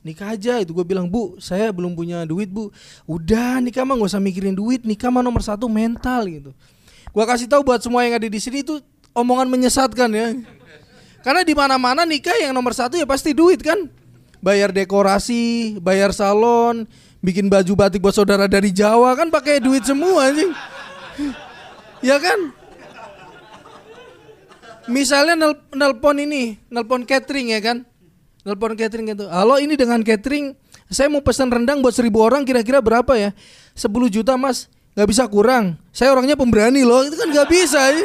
nikah aja itu gue bilang bu saya belum punya duit bu. Udah nikah mah gak usah mikirin duit nikah mah nomor satu mental gitu. Gue kasih tahu buat semua yang ada di sini itu omongan menyesatkan ya. Karena di mana mana nikah yang nomor satu ya pasti duit kan? Bayar dekorasi bayar salon bikin baju batik buat saudara dari Jawa kan pakai duit semua anjing. Ya kan? Misalnya nel nelpon ini nelpon catering ya kan nelpon catering gitu. Halo ini dengan catering saya mau pesan rendang buat seribu orang kira-kira berapa ya? 10 juta mas. Nggak bisa kurang. Saya orangnya pemberani loh. Itu kan nggak bisa ya.